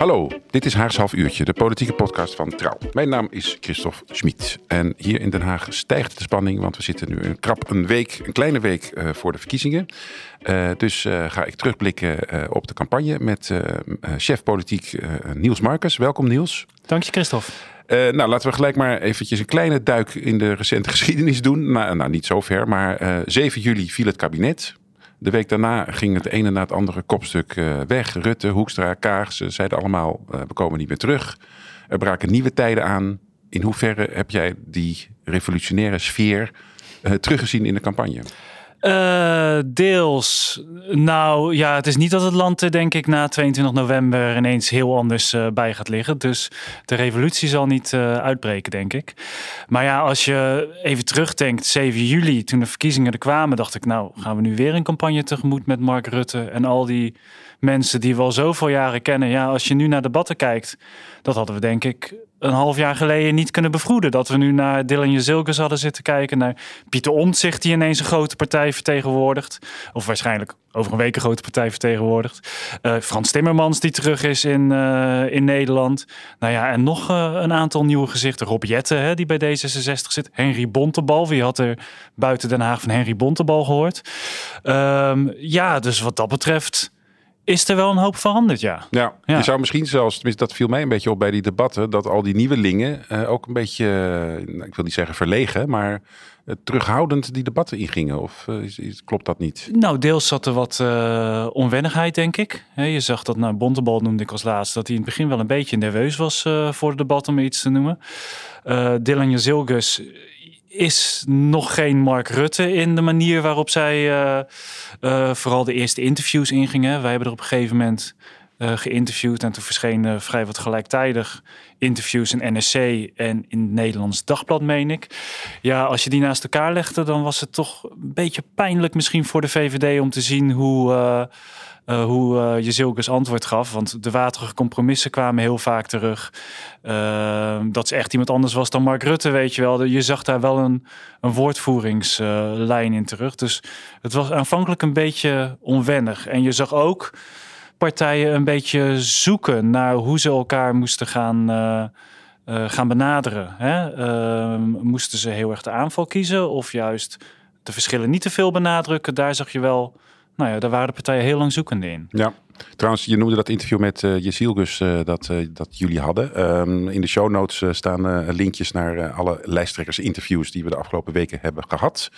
Hallo, dit is Haags Half Uurtje, de politieke podcast van Trouw. Mijn naam is Christophe Schmid. En hier in Den Haag stijgt de spanning, want we zitten nu een krap een week, een kleine week uh, voor de verkiezingen. Uh, dus uh, ga ik terugblikken op de campagne met chef politiek Niels Marcus. Welkom Niels. Dank je Christophe. Uh, nou, laten we gelijk maar eventjes een kleine duik in de recente geschiedenis doen. Nou, nou niet zo ver, maar uh, 7 juli viel het kabinet. De week daarna ging het ene na het andere kopstuk uh, weg. Rutte, Hoekstra, Kaag, ze zeiden allemaal, uh, we komen niet meer terug. Er braken nieuwe tijden aan. In hoeverre heb jij die revolutionaire sfeer uh, teruggezien in de campagne? Uh, deels. Nou ja, het is niet dat het land denk ik na 22 november ineens heel anders uh, bij gaat liggen. Dus de revolutie zal niet uh, uitbreken, denk ik. Maar ja, als je even terugdenkt, 7 juli, toen de verkiezingen er kwamen, dacht ik, nou gaan we nu weer een campagne tegemoet met Mark Rutte en al die mensen die we al zoveel jaren kennen. Ja, als je nu naar debatten kijkt, dat hadden we denk ik een half jaar geleden niet kunnen bevroeden. Dat we nu naar Dylan Jezilkes hadden zitten kijken. Naar Pieter Omtzigt die ineens een grote partij vertegenwoordigt. Of waarschijnlijk over een week een grote partij vertegenwoordigt. Uh, Frans Timmermans die terug is in, uh, in Nederland. Nou ja, en nog uh, een aantal nieuwe gezichten. Rob Jette, hè, die bij D66 zit. Henry Bontebal. Wie had er buiten Den Haag van Henry Bontebal gehoord? Um, ja, dus wat dat betreft is er wel een hoop veranderd, ja. Ja, ja. je zou misschien zelfs, tenminste dat viel mij een beetje op bij die debatten, dat al die nieuwelingen uh, ook een beetje, uh, ik wil niet zeggen verlegen, maar uh, terughoudend die debatten ingingen. Of is, is, klopt dat niet? Nou, deels zat er wat onwennigheid, denk ik. He, je zag dat, nou, Bontebal noemde ik als laatste, dat hij in het begin wel een beetje nerveus was voor het debat, om iets te noemen. Dylan Jezilgus is nog geen Mark Rutte in de manier waarop zij uh, uh, vooral de eerste interviews ingingen. Wij hebben er op een gegeven moment uh, geïnterviewd en toen verschenen vrij wat gelijktijdig interviews in NSC en in het Nederlands Dagblad, meen ik. Ja, als je die naast elkaar legde, dan was het toch een beetje pijnlijk misschien voor de VVD om te zien hoe uh, hoe uh, je Zilkes antwoord gaf. Want de waterige compromissen kwamen heel vaak terug. Uh, dat ze echt iemand anders was dan Mark Rutte, weet je wel. Je zag daar wel een, een woordvoeringslijn in terug. Dus het was aanvankelijk een beetje onwennig. En je zag ook partijen een beetje zoeken naar hoe ze elkaar moesten gaan... Uh, gaan benaderen. Hè? Uh, moesten ze heel erg de aanval kiezen of juist de verschillen niet te veel benadrukken? Daar zag je wel nou ja, daar waren de partijen heel lang zoekende in. Ja. Trouwens, je noemde dat interview met uh, Jezielgus uh, dat, uh, dat jullie hadden. Um, in de show notes staan linkjes naar alle lijsttrekkers interviews die we de afgelopen weken hebben gehad.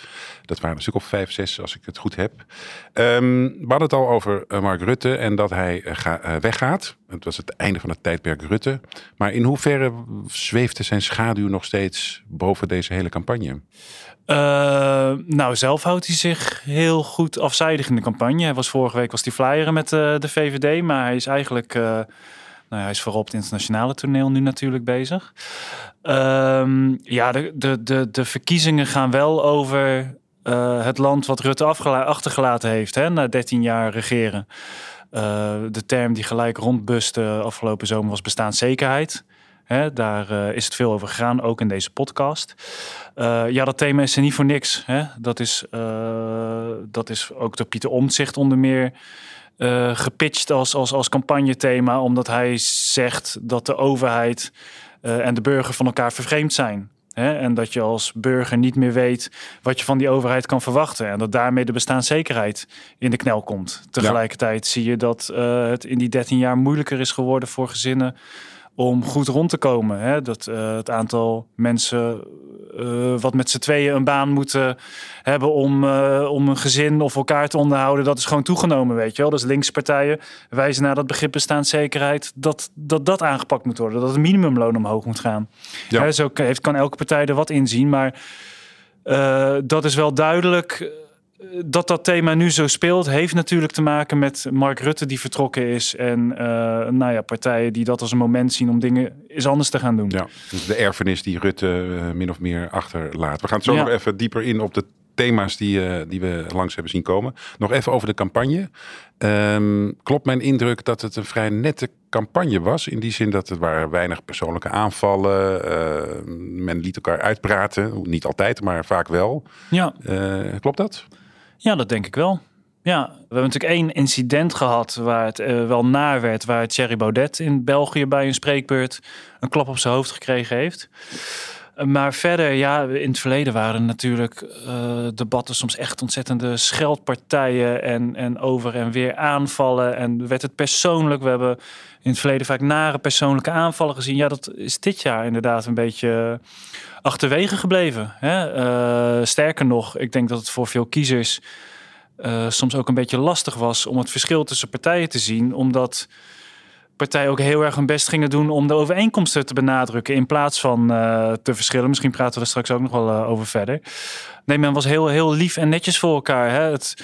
Dat waren een stuk of vijf, zes als ik het goed heb. Um, we hadden het al over Mark Rutte en dat hij ga, weggaat. Het was het einde van het tijdperk Rutte. Maar in hoeverre zweefde zijn schaduw nog steeds boven deze hele campagne? Uh, nou, zelf houdt hij zich heel goed afzijdig in de campagne. Hij was vorige week was hij flyeren met uh, de VVD, maar hij is eigenlijk, uh, nou, hij is vooral op het internationale toneel nu natuurlijk bezig. Uh, ja, de, de, de, de verkiezingen gaan wel over het land wat Rutte achtergelaten heeft hè, na 13 jaar regeren. De term die gelijk rondbuste afgelopen zomer was bestaanszekerheid. Hè, daar uh, is het veel over gegaan, ook in deze podcast. Uh, ja, dat thema is er niet voor niks. Hè? Dat, is, dat is ook door Pieter Omtzigt onder meer gepitcht als, als, als campagnethema, omdat hij zegt dat de overheid en de burger van elkaar vervreemd zijn. Hè? En dat je als burger niet meer weet wat je van die overheid kan verwachten. En dat daarmee de bestaanszekerheid in de knel komt. Tegelijkertijd ja. zie je dat het in die 13 jaar moeilijker is geworden voor gezinnen om goed rond te komen. Hè? Dat uh, het aantal mensen uh, wat met z'n tweeën een baan moeten hebben om, uh, om een gezin of elkaar te onderhouden, dat is gewoon toegenomen, weet je wel. Dus linkse partijen wijzen naar dat begrip bestaanszekerheid, dat dat, dat aangepakt moet worden, dat het minimumloon omhoog moet gaan. Ja. Hè, zo heeft, kan elke partij er wat in zien, maar dat is wel duidelijk dat dat thema nu zo speelt, heeft natuurlijk te maken met Mark Rutte die vertrokken is. En uh, nou ja, partijen die dat als een moment zien om dingen eens anders te gaan doen. Ja, dus de erfenis die Rutte uh, min of meer achterlaat. We gaan zo ja. nog even dieper in op de thema's die, uh, die we langs hebben zien komen. Nog even over de campagne. Um, klopt mijn indruk dat het een vrij nette campagne was. In die zin dat er waren weinig persoonlijke aanvallen. men liet elkaar uitpraten. Niet altijd, maar vaak wel. Ja. klopt dat? Ja, dat denk ik wel. Ja, we hebben natuurlijk één incident gehad waar het uh, wel naar werd. Waar Thierry Baudet in België bij een spreekbeurt een klap op zijn hoofd gekregen heeft. Maar verder, ja, in het verleden waren natuurlijk uh, debatten soms echt ontzettende scheldpartijen en, en over en weer aanvallen. En werd het persoonlijk. We hebben in het verleden vaak nare persoonlijke aanvallen gezien. Ja, dat is dit jaar inderdaad een beetje achterwege gebleven. Hè? Uh, sterker nog, ik denk dat het voor veel kiezers uh, soms ook een beetje lastig was om het verschil tussen partijen te zien. Omdat partijen ook heel erg hun best gingen doen om de overeenkomsten te benadrukken in plaats van uh, te verschillen. Misschien praten we straks ook nog wel uh, over verder. Nee, men was heel, heel lief en netjes voor elkaar. Hè? Het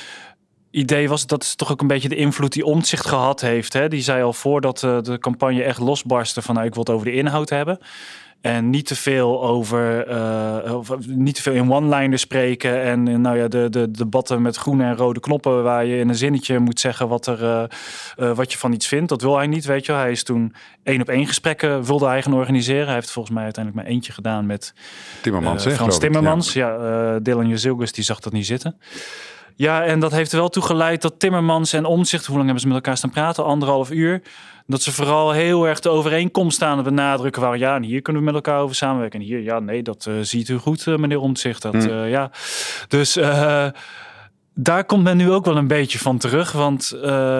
idee was dat is toch ook een beetje de invloed die Omtzigt gehad heeft. Hè? Die zei al voordat uh, de campagne echt losbarstte van nou, ik wil het over de inhoud hebben. En niet te veel over, uh, of niet te veel in one-liners spreken. En nou ja, de, de debatten met groene en rode knoppen, waar je in een zinnetje moet zeggen wat, er, uh, uh, wat je van iets vindt. Dat wil hij niet, weet je. Hij is toen één op één gesprekken wilde hij gaan organiseren. Hij heeft volgens mij uiteindelijk maar eentje gedaan met Timmermans. Frans Timmermans. Ja, ja Dylan Jezilgus, die zag dat niet zitten. Ja, en dat heeft er wel toe geleid dat Timmermans en Omzicht, hoe lang hebben ze met elkaar staan praten? Anderhalf uur. Dat ze vooral heel erg de overeenkomst aan het benadrukken waren. Ja, en hier kunnen we met elkaar over samenwerken. En hier, ja, nee, dat uh, ziet u goed, uh, meneer Omtzigt. Dat, mm. uh, ja. Dus daar komt men nu ook wel een beetje van terug. Want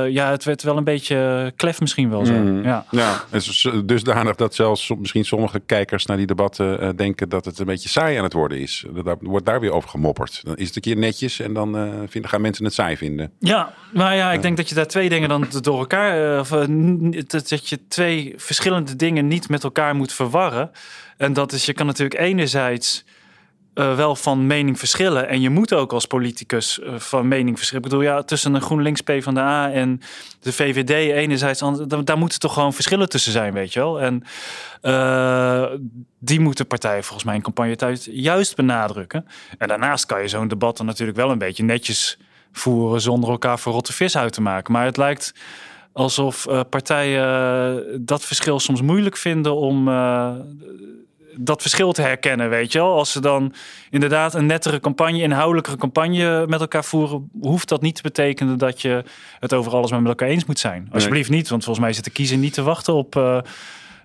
ja, het werd wel een beetje klef misschien wel zo. Mm. Ja, ja is dusdanig dat zelfs misschien sommige kijkers naar die debatten denken dat het een beetje saai aan het worden is. Daar wordt daar weer over gemopperd. Dan is het een keer netjes en dan vinden, gaan mensen het saai vinden. Ja, maar ja, ik denk dat je daar twee dingen dan door elkaar... Of, dat je twee verschillende dingen niet met elkaar moet verwarren. En dat is, je kan natuurlijk enerzijds uh, wel van mening verschillen. En je moet ook als politicus uh, van mening verschillen. Ik bedoel, ja, tussen een GroenLinks P van de A en de VVD enerzijds, daar, daar moeten toch gewoon verschillen tussen zijn, weet je wel. En uh, die moeten partijen volgens mij in campagnetijd juist benadrukken. En daarnaast kan je zo'n debat dan natuurlijk wel een beetje netjes voeren zonder elkaar voor rotte vis uit te maken. Maar het lijkt alsof partijen dat verschil soms moeilijk vinden om dat verschil te herkennen, weet je wel. Als ze dan inderdaad een nettere campagne, inhoudelijkere campagne met elkaar voeren, hoeft dat niet te betekenen dat je het over alles met elkaar eens moet zijn. Alsjeblieft niet, want volgens mij zit de kiezer niet te wachten op... Uh,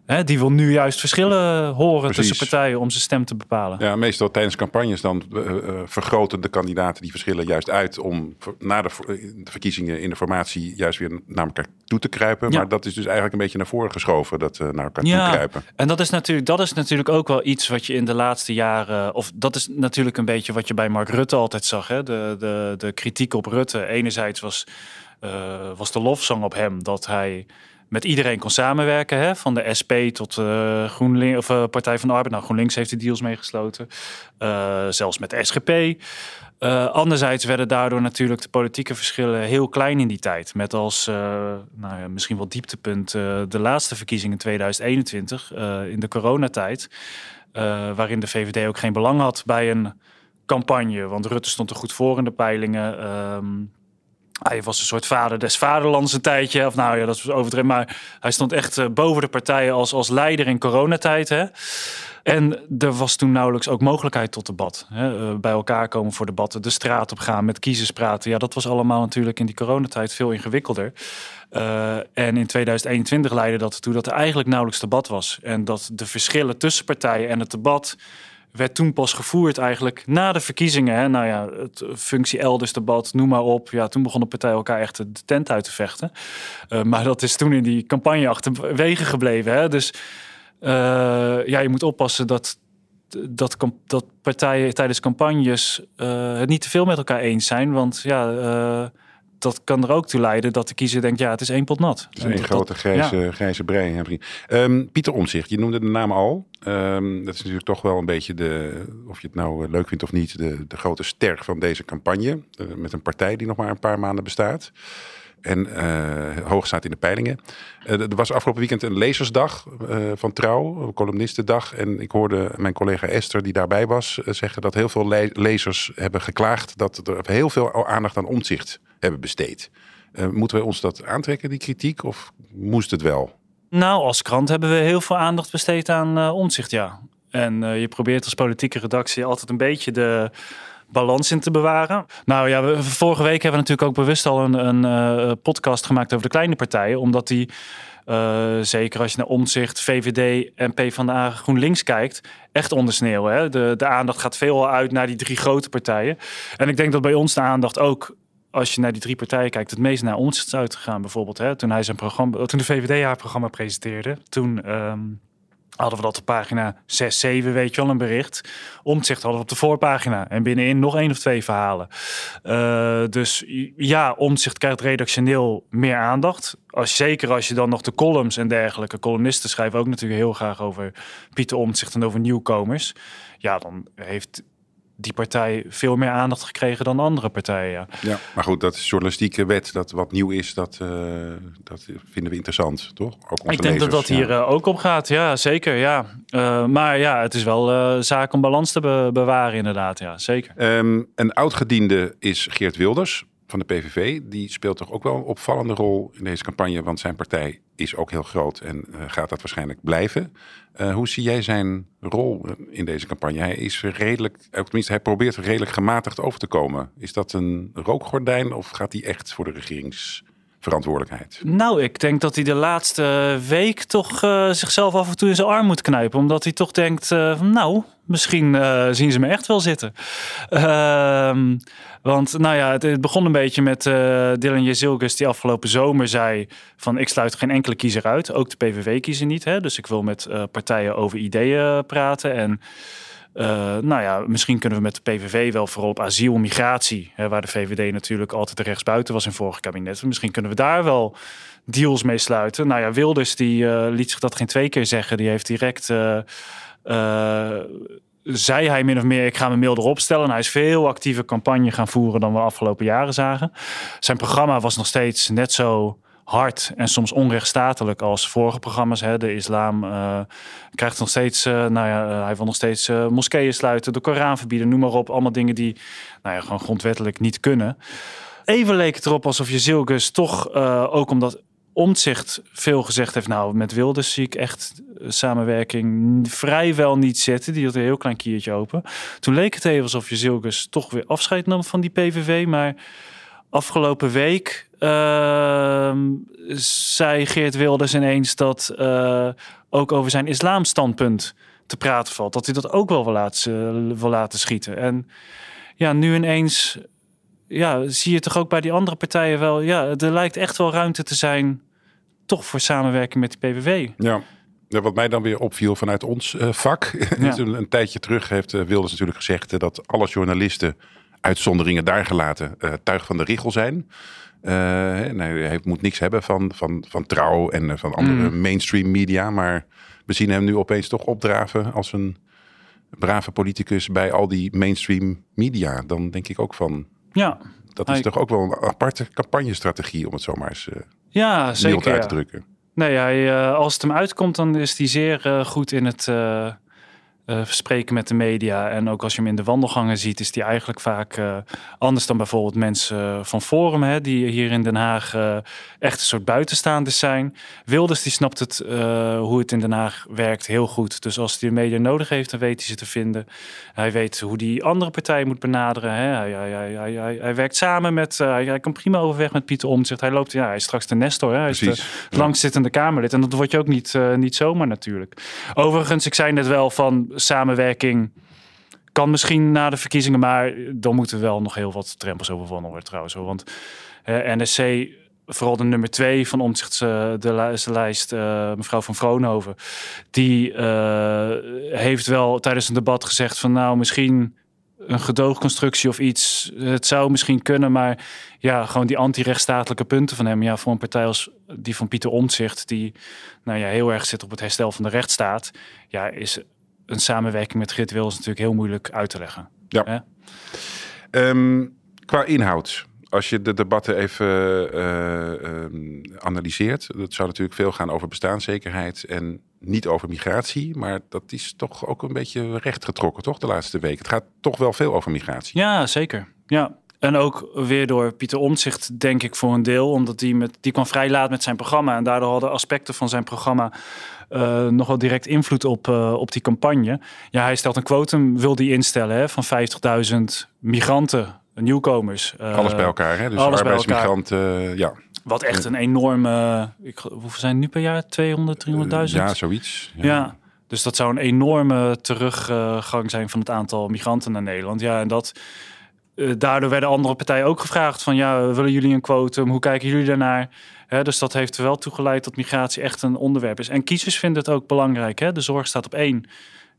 Hè, die wil nu juist verschillen horen Precies. tussen partijen om zijn stem te bepalen. Ja, meestal tijdens campagnes dan uh, vergroten de kandidaten die verschillen juist uit om na de, de, verkiezingen in de formatie juist weer naar elkaar toe te kruipen. Ja. Maar dat is dus eigenlijk een beetje naar voren geschoven, dat uh, naar elkaar ja, toe kruipen. En dat is, natuurlijk, dat is natuurlijk ook wel iets wat je in de laatste jaren, of dat is natuurlijk een beetje wat je bij Mark Rutte altijd zag. Hè? De, de, de kritiek op Rutte. Enerzijds was, uh, was de lofzang op hem dat hij met iedereen kon samenwerken. Hè? Van de SP tot uh, GroenLinks of uh, Partij van de Arbeid. Nou, GroenLinks heeft de deals meegesloten. Uh, zelfs met de SGP. anderzijds werden daardoor natuurlijk de politieke verschillen heel klein in die tijd. Met als nou misschien wel dieptepunt de laatste verkiezingen in 2021 in de coronatijd. waarin de VVD ook geen belang had bij een campagne. Want Rutte stond er goed voor in de peilingen. Um, hij was een soort vader des vaderlands een tijdje. Of nou ja, dat is overdreven. Maar hij stond echt uh, boven de partijen als, als leider in coronatijd. Hè? En er was toen nauwelijks ook mogelijkheid tot debat. Hè? Uh, bij elkaar komen voor debatten, de straat op gaan, met kiezers praten. Ja, dat was allemaal natuurlijk in die coronatijd veel ingewikkelder. Uh, en in 2021 leidde dat ertoe dat er eigenlijk nauwelijks debat was. En dat de verschillen tussen partijen en het debat werd toen pas gevoerd eigenlijk na de verkiezingen. Hè? Nou ja, het functie elders debat, noem maar op. Ja, toen begonnen partijen elkaar echt de tent uit te vechten. Uh, maar dat is toen in die campagne achterwege gebleven. Hè? Dus uh, ja, je moet oppassen dat, dat, dat partijen tijdens campagnes uh, het niet te veel met elkaar eens zijn. Want ja dat kan er ook toe leiden dat de kiezer denkt, ja, het is één pot nat. Het is een grote grijze, ja. grijze brei. Um, Pieter Omzicht, je noemde de naam al. Um, dat is natuurlijk toch wel een beetje de, of je het nou leuk vindt of niet, de, de grote ster van deze campagne. Uh, met een partij die nog maar een paar maanden bestaat. En uh, hoog staat in de peilingen. Uh, er was afgelopen weekend een lezersdag uh, van Trouw, columnistendag. En ik hoorde mijn collega Esther, die daarbij was, zeggen dat heel veel le lezers hebben geklaagd dat er heel veel aandacht aan omzicht hebben besteed. Moeten wij ons dat aantrekken, die kritiek, of moest het wel? Nou, als krant hebben we heel veel aandacht besteed aan omzicht, ja. En je probeert als politieke redactie altijd een beetje de, balans in te bewaren. Nou ja, we, vorige week hebben we natuurlijk ook bewust al een, een podcast gemaakt over de kleine partijen, omdat die uh, zeker als je naar Omzicht, VVD en PvdA GroenLinks kijkt, echt ondersneeuwen. Hè? De, de aandacht gaat veel uit naar die drie grote partijen. En ik denk dat bij ons de aandacht ook als je naar die drie partijen kijkt, het meest naar ons is uitgegaan. Bijvoorbeeld, hè, toen hij zijn programma, toen de VVD haar programma presenteerde, toen um, hadden we dat op pagina 6, 7, weet je wel, een bericht. Omtzigt hadden we op de voorpagina. En binnenin nog één of twee verhalen. Uh, dus ja, omzicht krijgt redactioneel meer aandacht. Als, zeker als je dan nog de columns en dergelijke. Columnisten schrijven ook natuurlijk heel graag over Pieter Omtzigt en over nieuwkomers. Ja, dan heeft die partij veel meer aandacht gekregen dan andere partijen. Ja, maar goed, dat is journalistieke wet. Dat wat nieuw is, dat, uh, dat vinden we interessant, toch? Ook Ik denk dat dat hier uh, ook op gaat, ja, zeker. Ja. Uh, maar ja, het is wel zaak om balans te be bewaren, inderdaad. Ja, zeker. Um, een oud-gediende is Geert Wilders van de PVV. Die speelt toch ook wel een opvallende rol in deze campagne, want zijn partij is ook heel groot en gaat dat waarschijnlijk blijven. Uh, hoe zie jij zijn rol in deze campagne? Hij is redelijk, tenminste, hij probeert redelijk gematigd over te komen. Is dat een rookgordijn of gaat hij echt voor de regeringsverantwoordelijkheid? Nou, ik denk dat hij de laatste week toch uh, zichzelf af en toe in zijn arm moet knijpen. Omdat hij toch denkt, uh, nou, misschien uh, zien ze me echt wel zitten. Ehm, want nou ja, het, begon een beetje met Dylan Jezilgus die afgelopen zomer zei van ik sluit geen enkele kiezer uit. Ook de PVV kiezen niet. Hè? Dus ik wil met partijen over ideeën praten. En nou ja, misschien kunnen we met de PVV wel vooral op asiel, migratie, hè, waar de VVD natuurlijk altijd rechtsbuiten was in vorige kabinet. Misschien kunnen we daar wel deals mee sluiten. Nou ja, Wilders die liet zich dat geen twee keer zeggen. Die heeft direct uh, zei hij min of meer, ik ga mijn mail erop stellen. hij is veel actieve campagne gaan voeren dan we afgelopen jaren zagen. Zijn programma was nog steeds net zo hard en soms onrechtstatelijk als vorige programma's. Hè. De islam uh, krijgt nog steeds, uh, nou ja, hij wil nog steeds moskeeën sluiten, de Koran verbieden, noem maar op. Allemaal dingen die nou ja, gewoon grondwettelijk niet kunnen. Even leek het erop alsof je Zilgus toch, ook omdat Omtzigt veel gezegd heeft, nou, met Wilders zie ik echt samenwerking vrijwel niet zitten. Die had een heel klein kiertje open. Toen leek het even alsof je Zilkes toch weer afscheid nam van die PVV. Maar afgelopen week uh, zei Geert Wilders ineens dat uh, ook over zijn islamstandpunt te praten valt. Dat hij dat ook wel wil laten, wil laten schieten. En ja, nu ineens ja, zie je toch ook bij die andere partijen wel... ja, er lijkt echt wel ruimte te zijn... toch voor samenwerking met de PVV. Ja. Wat mij dan weer opviel vanuit ons uh, vak. Ja. een, tijdje terug heeft uh, Wilders natuurlijk gezegd dat alle journalisten, uitzonderingen daar gelaten, tuig van de richel zijn. nee, hij moet niks hebben van, van, van trouw en van andere mm. mainstream media. Maar we zien hem nu opeens toch opdraven als een brave politicus bij al die mainstream media. Dan denk ik ook van. Ja. Dat is toch ook wel een aparte campagnestrategie om het zomaar eens ja, zeker, uit te drukken. Nee, hij, uh, als het hem uitkomt, dan is hij zeer uh, goed in het uh, spreken met de media. En ook als je hem in de wandelgangen ziet, is die eigenlijk vaak uh, anders dan bijvoorbeeld mensen van Forum, hè, die hier in Den Haag uh, echt een soort buitenstaanders zijn. Wilders die snapt het, hoe het in Den Haag werkt heel goed. Dus als hij de media nodig heeft, dan weet hij ze te vinden. Hij weet hoe die andere partijen moet benaderen. Hè. Hij, hij, hij, hij, hij werkt samen met, hij, kan prima overweg met Pieter Omtzigt. Hij loopt, ja, hij is straks de Nestor, hè. hij is de langzittende Kamerlid. En dat word je ook niet, niet zomaar natuurlijk. Overigens, ik zei net wel van samenwerking kan misschien na de verkiezingen, maar dan moeten wel nog heel wat drempels overwonnen worden trouwens. Want uh, NSC, vooral de nummer twee van omzicht de, lijst, uh, mevrouw van Vroonhoven, die heeft wel tijdens een debat gezegd van nou misschien een gedoogconstructie of iets. Het zou misschien kunnen, maar ja, gewoon die anti-rechtsstatelijke punten van hem. Ja, voor een partij als die van Pieter Omtzigt, die nou ja, heel erg zit op het herstel van de rechtsstaat, ja, is een samenwerking met Grit Wils natuurlijk heel moeilijk uit te leggen. Ja. Um, qua inhoud, als je de debatten even uh, analyseert, dat zou natuurlijk veel gaan over bestaanszekerheid en niet over migratie, maar dat is toch ook een beetje rechtgetrokken, toch, de laatste week. Het gaat toch wel veel over migratie. Ja, zeker. Ja, En ook weer door Pieter Omtzigt, denk ik, voor een deel. Omdat die, met, die kwam vrij laat met zijn programma. En daardoor hadden aspecten van zijn programma uh, nog wel direct invloed op, uh, op die campagne. Ja, hij stelt een quotum, wil die instellen, hè, van 50.000 migranten, nieuwkomers. Uh, alles bij elkaar, hè? Dus arbeidsmigranten, ja. Wat echt een enorme, ik, hoeveel zijn het nu per jaar? 200, 300.000? ja, zoiets. ja. ja. Dus dat zou een enorme teruggang zijn van het aantal migranten naar Nederland. Ja, en dat, daardoor werden andere partijen ook gevraagd van ja, willen jullie een quotum? Hoe kijken jullie daarnaar? dus dat heeft er wel toegeleid dat migratie echt een onderwerp is. En kiezers vinden het ook belangrijk. Hè? De zorg staat op één.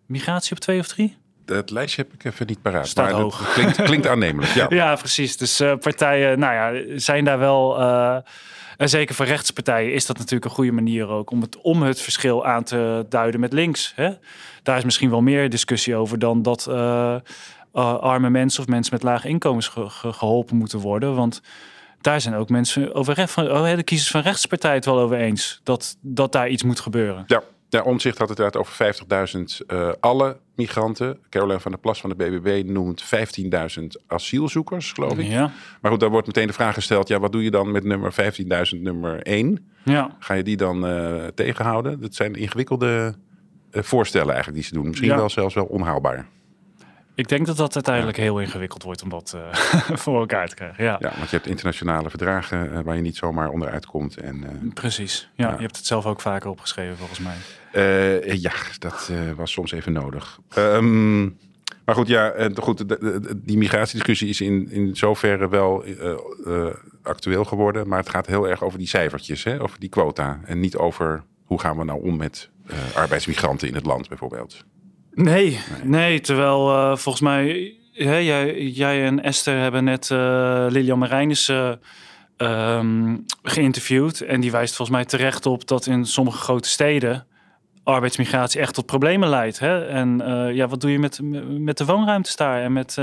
Migratie op twee of drie? Het lijstje heb ik even niet paraat. Staat maar hoog. Klinkt, klinkt aannemelijk. Ja. ja, precies. Dus uh, partijen nou ja, zijn daar wel. Uh, en zeker voor rechtspartijen is dat natuurlijk een goede manier ook om het, om het verschil aan te duiden met links. Hè? Daar is misschien wel meer discussie over dan dat uh, arme mensen of mensen met lage inkomens ge geholpen moeten worden. Want daar zijn ook mensen over van, oh, de kiezers van rechtspartij het wel over eens dat, dat daar iets moet gebeuren. Ja, ja Omzicht had het uit over 50.000 uh, alle migranten. Caroline van der Plas van de BBB noemt 15.000 asielzoekers, geloof ik. Ja. Maar goed, daar wordt meteen de vraag gesteld: ja, wat doe je dan met nummer 15.000, nummer 1? Ja. Ga je die dan uh, tegenhouden? Dat zijn ingewikkelde uh, voorstellen eigenlijk die ze doen. Misschien wel zelfs wel onhaalbaar. Ik denk dat dat uiteindelijk heel ingewikkeld wordt om dat uh, voor elkaar te krijgen. Ja. ja, want je hebt internationale verdragen uh, waar je niet zomaar onderuit komt. En, uh, Precies, ja, ja, Je hebt het zelf ook vaker opgeschreven volgens mij. ja, dat was soms even nodig. Um, maar goed, ja, goed, de, de, die migratiediscussie is in, in zoverre wel actueel geworden. Maar het gaat heel erg over die cijfertjes, hè, over die quota. En niet over hoe gaan we nou om met arbeidsmigranten in het land bijvoorbeeld. Nee, nee, terwijl uh, volgens mij hè, jij, jij en Esther hebben net uh, Lilian Marijnissen um, geïnterviewd. En die wijst volgens mij terecht op dat in sommige grote steden arbeidsmigratie echt tot problemen leidt. Hè? En ja, wat doe je met, met de woonruimtes daar en met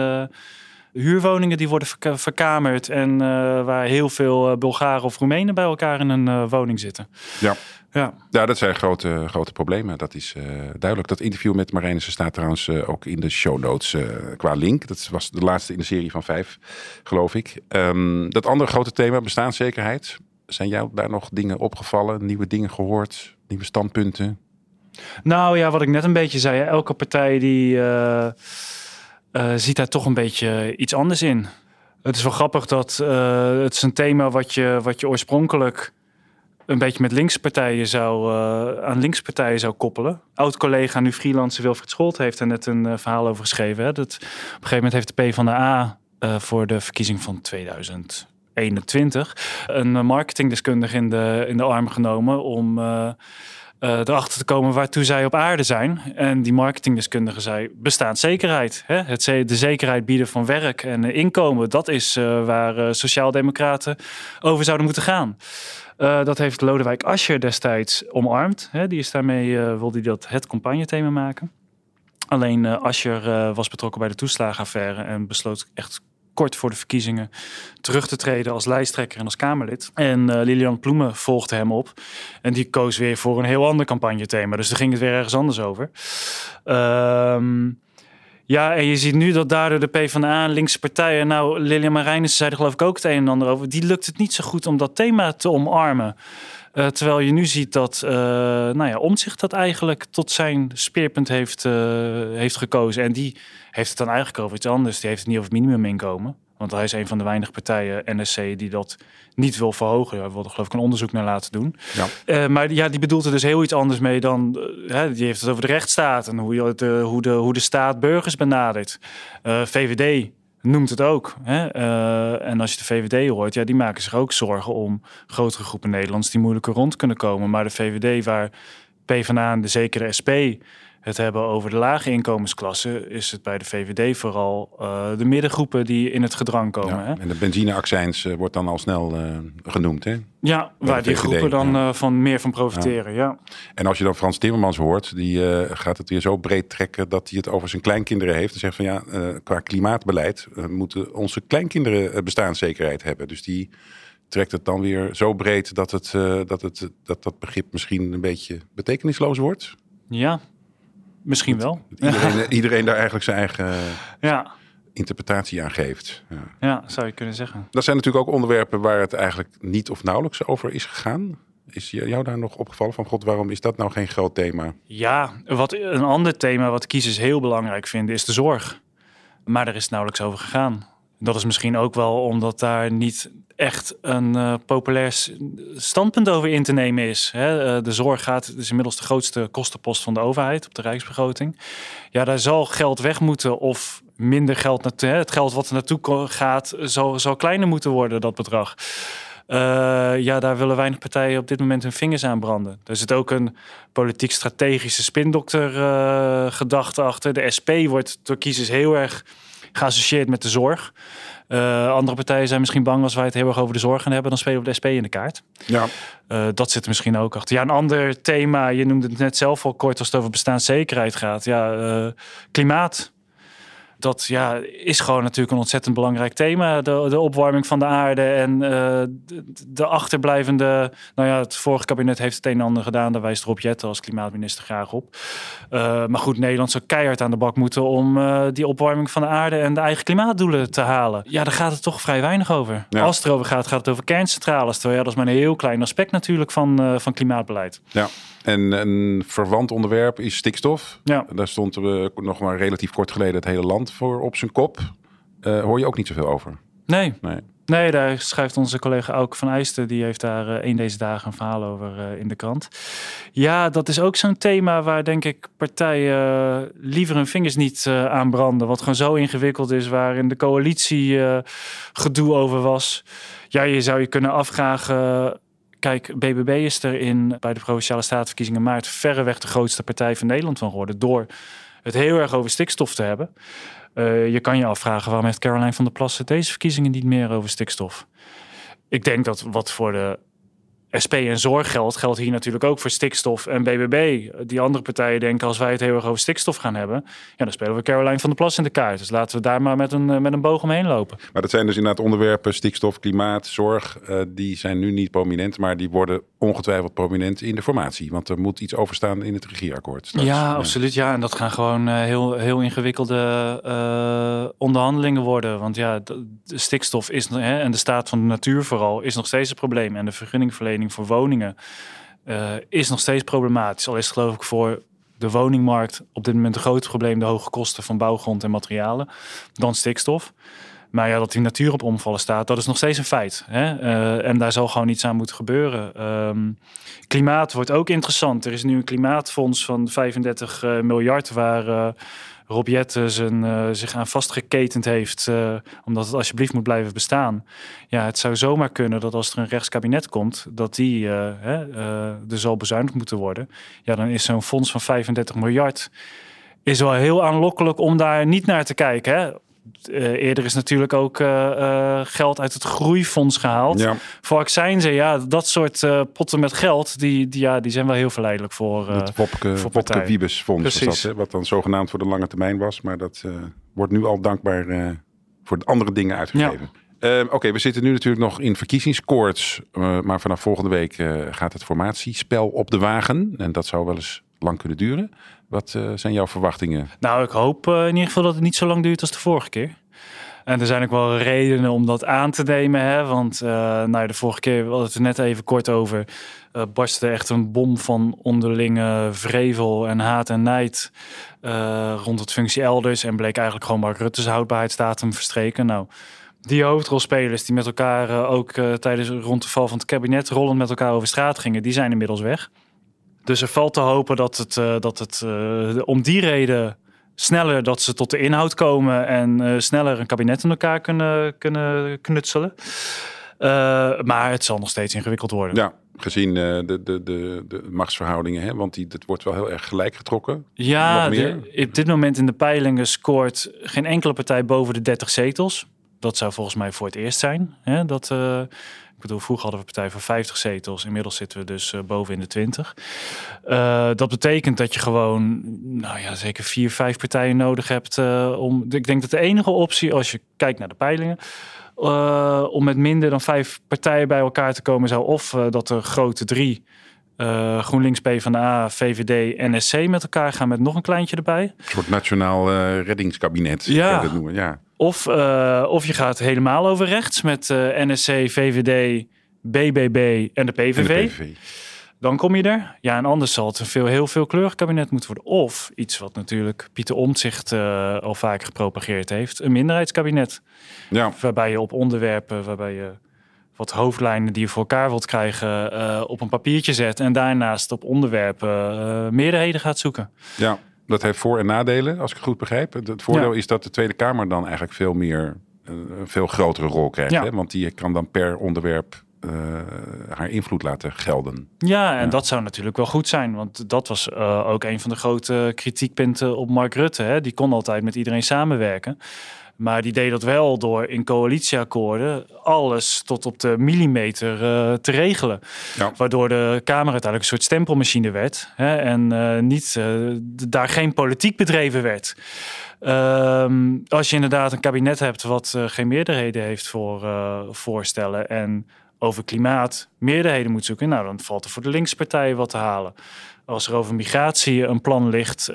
huurwoningen die worden verkamerd en waar heel veel Bulgaren of Roemenen bij elkaar in een woning zitten. Ja. Ja. ja, dat zijn grote, grote problemen. Dat is uh, duidelijk. Dat interview met Marijnissen staat trouwens uh, ook in de show notes uh, qua link. Dat was de laatste in de serie van vijf, geloof ik. Um, dat andere grote thema, bestaanszekerheid. Zijn jou daar nog dingen opgevallen? Nieuwe dingen gehoord? Nieuwe standpunten? Nou ja, wat ik net een beetje zei. Elke partij die ziet daar toch een beetje iets anders in. Het is wel grappig dat het is een thema wat je, wat je oorspronkelijk een beetje met linkspartijen zou, uh, aan linkspartijen zou koppelen. Oud-collega, nu freelancer Wilfried Scholt, heeft er net een uh, verhaal over geschreven. Hè? Dat, op een gegeven moment heeft de P van de A uh, voor de verkiezing van 2021 een marketingdeskundige in de, in de arm genomen om erachter te komen waartoe zij op aarde zijn. En die marketingdeskundige zei: bestaanszekerheid. Hè? Het, de zekerheid bieden van werk en inkomen. Dat is waar sociaaldemocraten over zouden moeten gaan. Uh, dat heeft Lodewijk Asscher destijds omarmd. Hè, die is daarmee, uh, wilde hij dat het campagnethema maken. Alleen uh, Asscher was betrokken bij de toeslagenaffaire en besloot echt kort voor de verkiezingen terug te treden als lijsttrekker en als Kamerlid. En Lilian Ploemen volgde hem op. En die koos weer voor een heel ander campagnethema. Dus daar ging het weer ergens anders over. Ehm ja, en je ziet nu dat daardoor de PvdA en linkse partijen... Nou, Lilian Marijnissen zei er geloof ik ook het een en ander over. Die lukt het niet zo goed om dat thema te omarmen. Uh, terwijl je nu ziet dat uh, nou ja, Omtzigt dat eigenlijk tot zijn speerpunt heeft, uh, heeft gekozen. En die heeft het dan eigenlijk over iets anders. Die heeft het niet over minimuminkomen. Want hij is een van de weinige partijen, NSC, die dat niet wil verhogen. Hij wilde geloof ik een onderzoek naar laten doen. Ja. Uh, maar ja, die bedoelt er dus heel iets anders mee dan... Uh, die heeft het over de rechtsstaat en hoe, je, de, hoe, de, hoe de staat burgers benadert. Uh, VVD noemt het ook. Hè? en als je de VVD hoort, ja, die maken zich ook zorgen om grotere groepen Nederlands die moeilijker rond kunnen komen. Maar de VVD, waar PvdA en de zekere SP het hebben over de lage inkomensklassen, is het bij de VVD vooral uh, de middengroepen die in het gedrang komen. Ja, hè? En de benzineaccijns uh, wordt dan al snel uh, genoemd, hè? Ja, waar die groepen dan van meer van profiteren, ja. En als je dan Frans Timmermans hoort, die gaat het weer zo breed trekken dat hij het over zijn kleinkinderen heeft. En zegt van ja, qua klimaatbeleid moeten onze kleinkinderen bestaanszekerheid hebben. Dus die trekt het dan weer zo breed dat, het, dat, het, dat dat begrip misschien een beetje betekenisloos wordt. Ja, Misschien wel. Iedereen, iedereen daar eigenlijk zijn eigen ja. interpretatie aan geeft. Ja. Ja, zou je kunnen zeggen. Dat zijn natuurlijk ook onderwerpen waar het eigenlijk niet of nauwelijks over is gegaan. Is jou daar nog opgevallen van, god, waarom is dat nou geen groot thema? Ja, wat een ander thema wat kiezers heel belangrijk vinden is de zorg. Maar daar is het nauwelijks over gegaan. Dat is misschien ook wel omdat daar niet echt een uh, populair standpunt over in te nemen is. Hè? Uh, de zorg gaat, is inmiddels de grootste kostenpost van de overheid op de rijksbegroting. Ja, daar zal geld weg moeten of minder geld naartoe. Het geld wat er naartoe gaat, zal, zal kleiner moeten worden, dat bedrag. Uh, ja, daar willen weinig partijen op dit moment hun vingers aan branden. Er zit ook een politiek-strategische spindokter uh, gedachte achter. De SP wordt door kiezers heel erg geassocieerd met de zorg. Uh, andere partijen zijn misschien bang als wij het heel erg over de zorg gaan hebben, dan spelen we de SP in de kaart. Ja. Uh, dat zit er misschien ook achter. Ja, een ander thema, je noemde het net zelf al kort als het over bestaanszekerheid gaat. Ja, uh, klimaat dat ja, is gewoon natuurlijk een ontzettend belangrijk thema. De, de opwarming van de aarde en uh, de, de, achterblijvende... Nou ja, het vorige kabinet heeft het een en ander gedaan. Daar wijst Rob Jetten als klimaatminister graag op. Uh, maar goed, Nederland zou keihard aan de bak moeten... om uh, die opwarming van de aarde en de eigen klimaatdoelen te halen. Ja, daar gaat het toch vrij weinig over. Ja. Als het erover gaat, gaat het over kerncentrales. Terwijl ja, dat is maar een heel klein aspect natuurlijk van, van klimaatbeleid. Ja. En een verwant onderwerp is stikstof. Ja. Daar stond we nog maar relatief kort geleden het hele land voor op zijn kop. Uh, hoor je ook niet zoveel over? Nee. Nee. Nee, daar schrijft onze collega Auke van Eijsten. Die heeft daar uh, een deze dagen een verhaal over uh, in de krant. Ja, dat is ook zo'n thema waar denk ik partijen liever hun vingers niet aan branden. Wat gewoon zo ingewikkeld is, waar in de coalitie gedoe over was. Ja, je zou je kunnen afvragen Kijk, BBB is er in bij de Provinciale Statenverkiezingen maart verreweg de grootste partij van Nederland van geworden. Door het heel erg over stikstof te hebben. Uh, je kan je afvragen waarom heeft Caroline van der Plassen deze verkiezingen niet meer over stikstof? Ik denk dat wat voor de SP en zorg geldt, geldt hier natuurlijk ook voor stikstof en BBB. Die andere partijen denken als wij het heel erg over stikstof gaan hebben, ja, dan spelen we Caroline van der Plas in de kaart. Dus laten we daar maar met een, met een boog omheen lopen. Maar dat zijn dus inderdaad onderwerpen, stikstof, klimaat, zorg, uh, die zijn nu niet prominent, maar die worden ongetwijfeld prominent in de formatie. Want er moet iets overstaan in het regieakkoord. Straks. Ja, absoluut. Ja, en dat gaan gewoon uh, heel, heel ingewikkelde uh, onderhandelingen worden. Want ja, de, de stikstof is, hè, en de staat van de natuur vooral, is nog steeds een probleem. En de vergunningverlening voor woningen uh, is nog steeds problematisch. Al is geloof ik voor de woningmarkt op dit moment een groot probleem de hoge kosten van bouwgrond en materialen dan stikstof. Maar ja, dat die natuur op omvallen staat, dat is nog steeds een feit. Hè? Uh, en daar zal gewoon iets aan moeten gebeuren. Um, klimaat wordt ook interessant. Er is nu een klimaatfonds van 35 uh, miljard waar Rob zijn, uh, zich aan vastgeketend heeft. Uh, omdat het alsjeblieft moet blijven bestaan. Ja, het zou zomaar kunnen dat als er een rechtskabinet komt, dat die uh, er zal bezuinigd moeten worden. Ja, dan is zo'n fonds van 35 miljard is wel heel aanlokkelijk om daar niet naar te kijken. Hè? Uh, eerder is natuurlijk ook uh, uh, geld uit het groeifonds gehaald. Ja. Voor accijnzen, ja, dat soort potten met geld, die, die, ja, die zijn wel heel verleidelijk voor Het Wopke, voor Wopke Wiebes fonds was dat, hè? wat dan zogenaamd voor de lange termijn was. Maar dat wordt nu al dankbaar voor andere dingen uitgegeven. Ja. Oké, okay, we zitten nu natuurlijk nog in verkiezingskoorts. maar vanaf volgende week gaat het formatiespel op de wagen. En dat zou wel eens lang kunnen duren. Wat uh, zijn jouw verwachtingen? Nou, ik hoop uh, in ieder geval dat het niet zo lang duurt als de vorige keer. En er zijn ook wel redenen om dat aan te nemen. Hè? Want uh, de vorige keer, we hadden het er net even kort over, barstte echt een bom van onderlinge vrevel en haat en nijd rond het functie elders. En bleek eigenlijk gewoon Mark Rutte's houdbaarheidsdatum verstreken. Nou, die hoofdrolspelers die met elkaar ook tijdens rond de val van het kabinet rollend met elkaar over straat gingen, die zijn inmiddels weg. Dus er valt te hopen dat het, uh, dat het uh, om die reden sneller dat ze tot de inhoud komen en uh, sneller een kabinet in elkaar kunnen, kunnen knutselen. maar het zal nog steeds ingewikkeld worden. Ja, gezien de, de, de, de machtsverhoudingen, hè? want die, het wordt wel heel erg gelijk getrokken. Ja, de, op dit moment in de peilingen scoort geen enkele partij boven de 30 zetels. Dat zou volgens mij voor het eerst zijn. Hè? Dat, bedoel, vroeger hadden we een partij van 50 zetels. Inmiddels zitten we dus uh, boven in de 20. Uh, dat betekent dat je gewoon, nou ja, zeker vier, vijf partijen nodig hebt. Uh, om, ik denk dat de enige optie, als je kijkt naar de peilingen. om met minder dan vijf partijen bij elkaar te komen, zou of dat de grote drie. GroenLinks, PvdA, VVD, NSC met elkaar gaan met nog een kleintje erbij. Een soort nationaal reddingskabinet. Ja. Dat noemen. ja. Of, uh, of je gaat helemaal over rechts met uh, NSC, VVD, BBB en de PVV. En de PVV. Dan kom je er. Ja, en anders zal het een veel, heel veel kleurig kabinet moeten worden. Of iets wat natuurlijk Pieter Omtzigt uh, al vaker gepropageerd heeft. Een minderheidskabinet. Ja. Waarbij je op onderwerpen, waarbij je wat hoofdlijnen die je voor elkaar wilt krijgen uh, op een papiertje zet. En daarnaast op onderwerpen uh, meerderheden gaat zoeken. Ja, dat heeft voor- en nadelen, als ik het goed begrijp. Het voordeel is dat de Tweede Kamer dan eigenlijk veel meer, een veel grotere rol krijgt. Ja. Hè? Want die kan dan per onderwerp uh, haar invloed laten gelden. Ja, en dat zou natuurlijk wel goed zijn. Want dat was uh, ook een van de grote kritiekpunten op Mark Rutte. Hè? Die kon altijd met iedereen samenwerken. Maar die deed dat wel door in coalitieakkoorden alles tot op de millimeter uh, te regelen. Ja. Waardoor de Kamer uiteindelijk een soort stempelmachine werd. Hè, en uh, niet, uh, daar geen politiek bedreven werd. Ehm, als je inderdaad een kabinet hebt wat geen meerderheden heeft voor voorstellen. En over klimaat meerderheden moet zoeken. Nou, dan valt er voor de linkspartijen wat te halen. Als er over migratie een plan ligt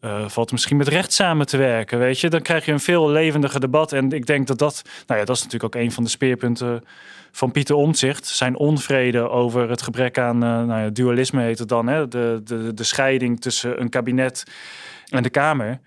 uh, valt misschien met recht samen te werken, weet je. Dan krijg je een veel levendiger debat. En ik denk dat dat, nou ja, dat is natuurlijk ook een van de speerpunten van Pieter Omtzigt. Zijn onvrede over het gebrek aan, uh, nou ja, dualisme heet het dan, hè. De, de, de scheiding tussen een kabinet en de Kamer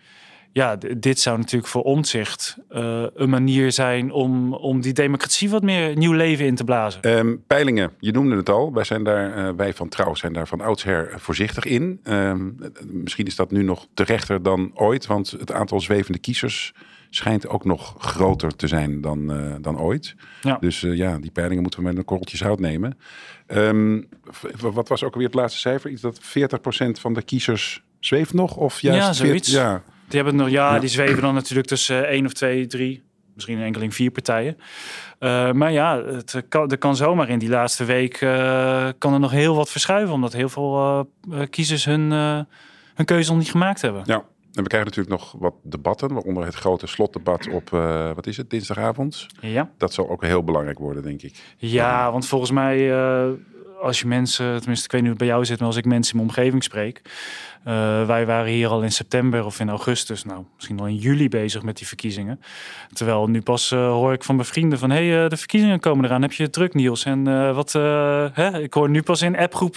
ja, dit zou natuurlijk voor omzicht uh, een manier zijn om, om die democratie wat meer nieuw leven in te blazen. Um, peilingen, je noemde het al. Wij, zijn daar, uh, wij van Trouw zijn daar van oudsher voorzichtig in. Um, misschien is dat nu nog terechter dan ooit, want het aantal zwevende kiezers schijnt ook nog groter te zijn dan, uh, dan ooit. Ja. Dus ja, die peilingen moeten we met een korreltje zout nemen. Um, wat was ook weer het laatste cijfer? Iets dat 40% van de kiezers zweeft nog? Of juist ja, zoiets. ja, die hebben nog, ja, die zweven dan natuurlijk tussen één of twee, drie, misschien een enkeling vier partijen. Uh, maar ja, het kan, er kan zomaar in die laatste week uh, kan er nog heel wat verschuiven, omdat heel veel uh, kiezers hun, hun keuze nog niet gemaakt hebben. Ja. En we krijgen natuurlijk nog wat debatten, waaronder het grote slotdebat op, wat is het, dinsdagavond. Ja. Dat zal ook heel belangrijk worden, denk ik. Ja, want volgens mij, als je mensen, tenminste ik weet niet hoe het bij jou zit, maar als ik mensen in mijn omgeving spreek, uh, wij waren hier al in september of in augustus, nou misschien al in juli bezig met die verkiezingen. Terwijl nu pas uh, hoor ik van mijn vrienden van hé, hey, uh, de verkiezingen komen eraan. Heb je het druk Niels? En wat, hè? ik hoor nu pas in appgroep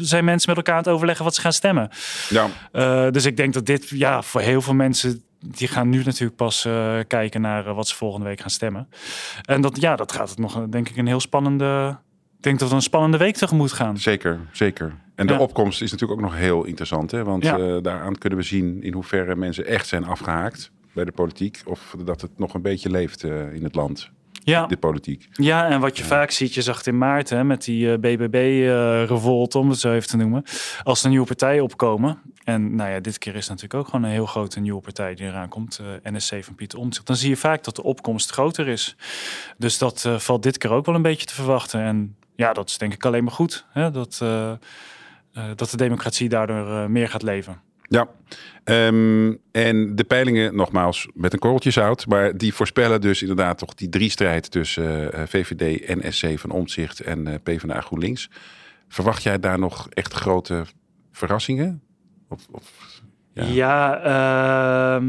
zijn mensen met elkaar aan het overleggen wat ze gaan stemmen. Ja. dus ik denk dat dit ja, voor heel veel mensen die gaan nu natuurlijk pas uh, kijken naar uh, wat ze volgende week gaan stemmen. En dat, ja, dat gaat het nog, denk ik, een heel spannende. Ik denk dat we een spannende week tegemoet gaan. Zeker, zeker. En de opkomst is natuurlijk ook nog heel interessant. Hè? Want ja. uh, daaraan kunnen we zien in hoeverre mensen echt zijn afgehaakt bij de politiek. Of dat het nog een beetje leeft uh, in het land. Ja. De politiek. Ja, en wat je ja. vaak ziet, je zag het in maart hè, met die uh, BBB-revolt, om het zo even te noemen. Als er nieuwe partijen opkomen. En nou ja, dit keer is natuurlijk ook gewoon een heel grote nieuwe partij die eraan komt. NSC van Pieter Omtzigt. Dan zie je vaak dat de opkomst groter is. Dus dat valt dit keer ook wel een beetje te verwachten. En ja, dat is denk ik alleen maar goed. Hè? Dat uh, dat de democratie daardoor uh, meer gaat leven. Ja, um, en de peilingen, nogmaals, met een korreltje zout, maar die voorspellen dus inderdaad toch die drie strijd tussen VVD, NSC van Omtzigt en PvdA GroenLinks. Verwacht jij daar nog echt grote verrassingen? Of, of ja, ja uh,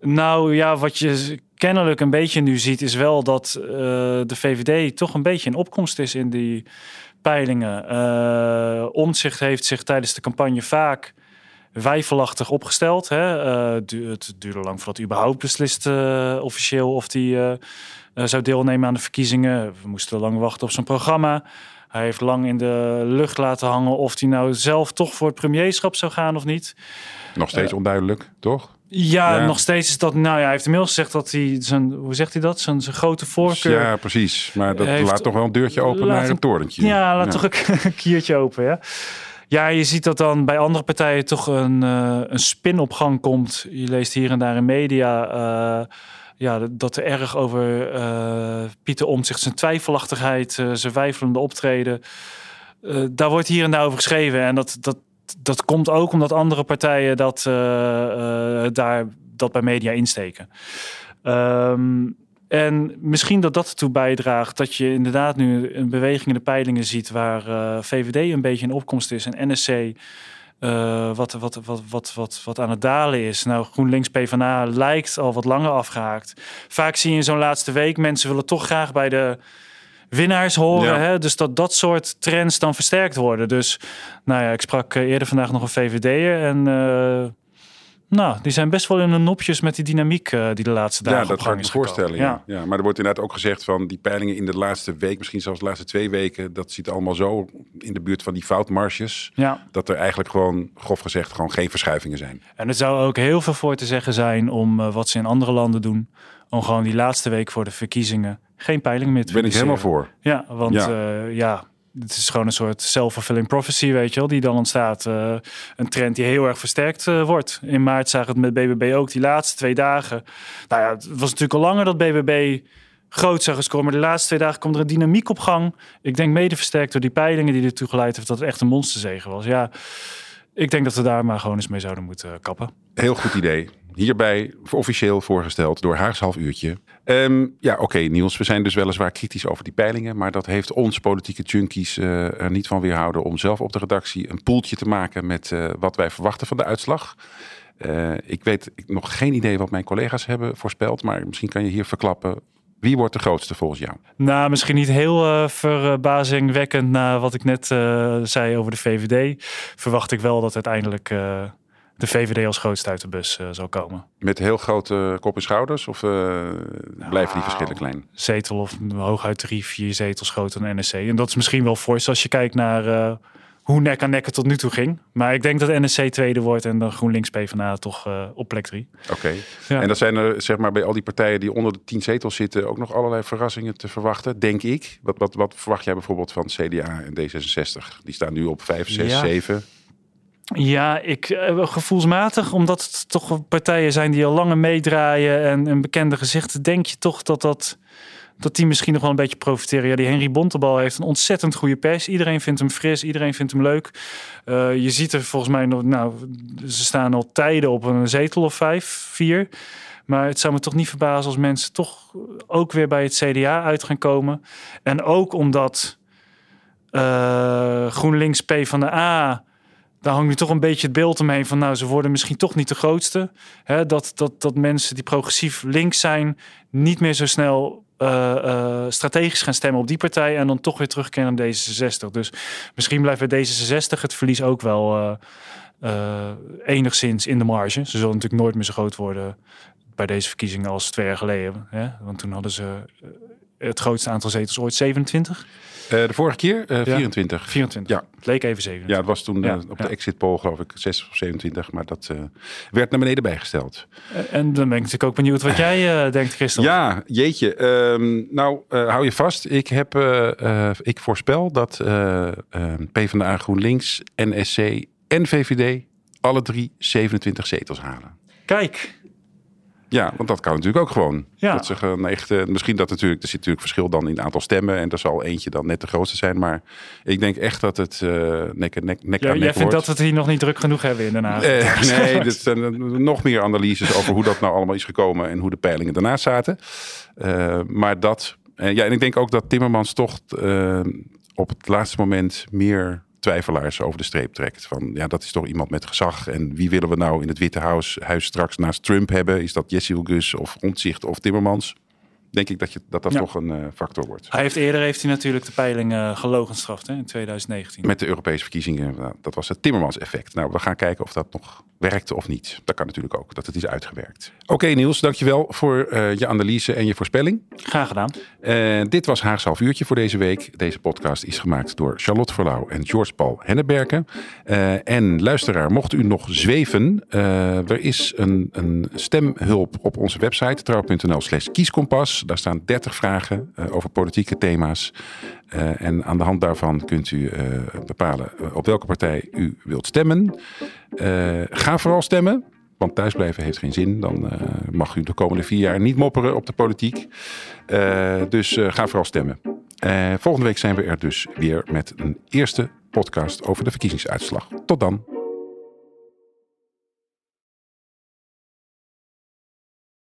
nou ja, wat je kennelijk een beetje nu ziet, is wel dat de VVD toch een beetje in opkomst is in die peilingen. Uh, Omtzigt heeft zich tijdens de campagne vaak wijfelachtig opgesteld. Hè. Uh, het duurde lang voordat hij überhaupt beslist uh, officieel of hij zou deelnemen aan de verkiezingen. We moesten lang wachten op zijn programma. Hij heeft lang in de lucht laten hangen of hij nou zelf toch voor het premierschap zou gaan of niet. Nog steeds onduidelijk, toch? Ja, nog steeds is dat. Nou ja, hij heeft inmiddels gezegd dat hij zijn. Hoe zegt hij dat? Zijn, zijn grote voorkeur. Ja, precies. Maar dat laat toch wel een deurtje open naar een torentje. Ja, laat toch een kiertje open. Ja. Ja, je ziet dat dan bij andere partijen toch een, uh, een spin op gang komt. Je leest hier en daar in media. Uh, ja, dat er erg over uh, Pieter Omtzigt zijn twijfelachtigheid, zijn wijfelende optreden. daar wordt hier en daar over geschreven. En dat, dat, dat komt ook omdat andere partijen dat, uh, uh, daar, dat bij media insteken. Um, en misschien dat dat ertoe bijdraagt dat je inderdaad nu een beweging in de peilingen ziet waar uh, VVD een beetje in opkomst is en NSC wat, wat, wat, wat, wat, wat aan het dalen is. Nou, GroenLinks PvdA lijkt al wat langer afgehaakt. Vaak zie je in zo'n laatste week, mensen willen toch graag bij de winnaars horen. Hè? Dus dat dat soort trends dan versterkt worden. Dus nou ja, ik sprak eerder vandaag nog een VVD'er en... Uh, nou, die zijn best wel in de nopjes met die dynamiek uh, die de laatste dagen Ja, dat kan ik me voorstellen. Ja. ja. maar er wordt inderdaad ook gezegd van die peilingen in de laatste week, misschien zelfs de laatste twee weken, dat ziet allemaal zo in de buurt van die foutmarges. Ja. Dat er eigenlijk gewoon, grof gezegd, gewoon geen verschuivingen zijn. En er zou ook heel veel voor te zeggen zijn om uh, wat ze in andere landen doen. Om gewoon die laatste week voor de verkiezingen geen peiling meer te Ben ik helemaal voor. Ja, want ja, uh, ja het is gewoon een soort self-fulfilling prophecy, weet je wel, die dan ontstaat. Uh, een trend die heel erg versterkt uh, wordt. In maart zagen we het met BBB ook, die laatste twee dagen. Nou ja, het was natuurlijk al langer dat BBB groot zag gescoord. Maar de laatste twee dagen komt er een dynamiek op gang. Ik denk mede versterkt door die peilingen die ertoe geleid heeft dat het echt een monsterzegen was. Ja, ik denk dat we daar maar gewoon eens mee zouden moeten kappen. Heel goed idee. Hierbij officieel voorgesteld door Haags half uurtje. Um, ja, oké Niels, we zijn dus weliswaar kritisch over die peilingen. Maar dat heeft ons politieke junkies uh, er niet van weerhouden om zelf op de redactie een poeltje te maken met uh, wat wij verwachten van de uitslag. Uh, ik weet nog geen idee wat mijn collega's hebben voorspeld. Maar misschien kan je hier verklappen wie wordt de grootste volgens jou? Nou, misschien niet heel verbazingwekkend na wat ik net zei over de VVD. Verwacht ik wel dat uiteindelijk de VVD als grootste uit de bus zal komen. Met heel grote kop en schouders? Of nou, blijven die verschillen klein? Zetel of hooguit drie, vier zetels groter dan NSC. En dat is misschien wel fors als je kijkt naar hoe nek aan nek het tot nu toe ging. Maar ik denk dat NSC tweede wordt en dan GroenLinks PvdA toch op plek drie. Oké. Ja. En dan zijn er zeg maar bij al die partijen die onder de tien zetels zitten ook nog allerlei verrassingen te verwachten, denk ik. Wat, wat, wat verwacht jij bijvoorbeeld van CDA en D66? Die staan nu op 5, 6, ja. 7. Ja, ik uh, gevoelsmatig, omdat het toch partijen zijn die al langer meedraaien en een bekende gezichten, denk je toch dat dat dat die misschien nog wel een beetje profiteren. Ja, die Henry Bontebal heeft een ontzettend goede pers. Iedereen vindt hem fris, iedereen vindt hem leuk. Uh, je ziet er volgens mij nog, nou, ze staan al tijden op een zetel of vijf, vier. Maar het zou me toch niet verbazen als mensen toch ook weer bij het CDA uit gaan komen. En ook omdat uh, GroenLinks P van de A daar hangt nu toch een beetje het beeld omheen van, nou, ze worden misschien toch niet de grootste. Hè, dat, dat, dat mensen die progressief links zijn, niet meer zo snel uh, uh, strategisch gaan stemmen op die partij en dan toch weer terugkeren naar D66. Dus misschien blijft bij D66 het verlies ook wel uh, enigszins in de marge. Ze zullen natuurlijk nooit meer zo groot worden bij deze verkiezingen als twee jaar geleden. Hè? Want toen hadden ze het grootste aantal zetels ooit 27. Uh, de vorige keer uh, 24. Ja, 24. Ja. Het leek even 27. Ja, het was toen ja, uh, op de exit poll geloof ik 6 of 27, maar dat werd naar beneden bijgesteld. en dan ben ik natuurlijk ook benieuwd wat jij denkt, Christel. Ja, jeetje. Um, nou, hou je vast. Ik, heb, ik voorspel dat PvdA, GroenLinks, NSC en VVD alle drie 27 zetels halen. Kijk. Ja, want dat kan natuurlijk ook gewoon. Ja. Dat ze gewoon echt, uh, misschien dat natuurlijk, er zit natuurlijk verschil dan in het aantal stemmen. En er zal eentje dan net de grootste zijn. Maar ik denk echt dat het uh, nek, nek, nek ja, Jij vindt dat we het hier nog niet druk genoeg hebben in Den Haag? Uh, nee, er zijn nog meer analyses over hoe dat nou allemaal is gekomen. En hoe de peilingen daarna zaten. maar dat, ja, en ik denk ook dat Timmermans toch op het laatste moment meer twijfelaars over de streep trekt. Van ja, dat is toch iemand met gezag. En wie willen we nou in het Witte Huis, huis straks naast Trump hebben? Is dat Jesse Gus of Ontzicht of Timmermans? Denk ik dat je, dat, dat toch een uh, factor wordt. Hij heeft eerder heeft hij natuurlijk de peiling uh, gelogenstraft hè, in 2019. Met de Europese verkiezingen, nou, dat was het Timmermans-effect. Nou, we gaan kijken of dat nog werkte of niet. Dat kan natuurlijk ook, dat het is uitgewerkt. Oké okay, Niels, dankjewel voor uh, je analyse en je voorspelling. Graag gedaan. dit was Haagse half uurtje voor deze week. Deze podcast is gemaakt door Charlotte Verlauw en George Paul Henneberken. en luisteraar, mocht u nog zweven, er is een, een stemhulp op onze website trouw.nl slash kieskompas. Daar staan 30 vragen uh, over politieke thema's. Uh, en aan de hand daarvan kunt u uh, bepalen op welke partij u wilt stemmen. ga vooral stemmen. Want thuisblijven heeft geen zin. Dan mag u de komende vier jaar niet mopperen op de politiek. dus ga vooral stemmen. volgende week zijn we er dus weer met een eerste podcast over de verkiezingsuitslag. Tot dan.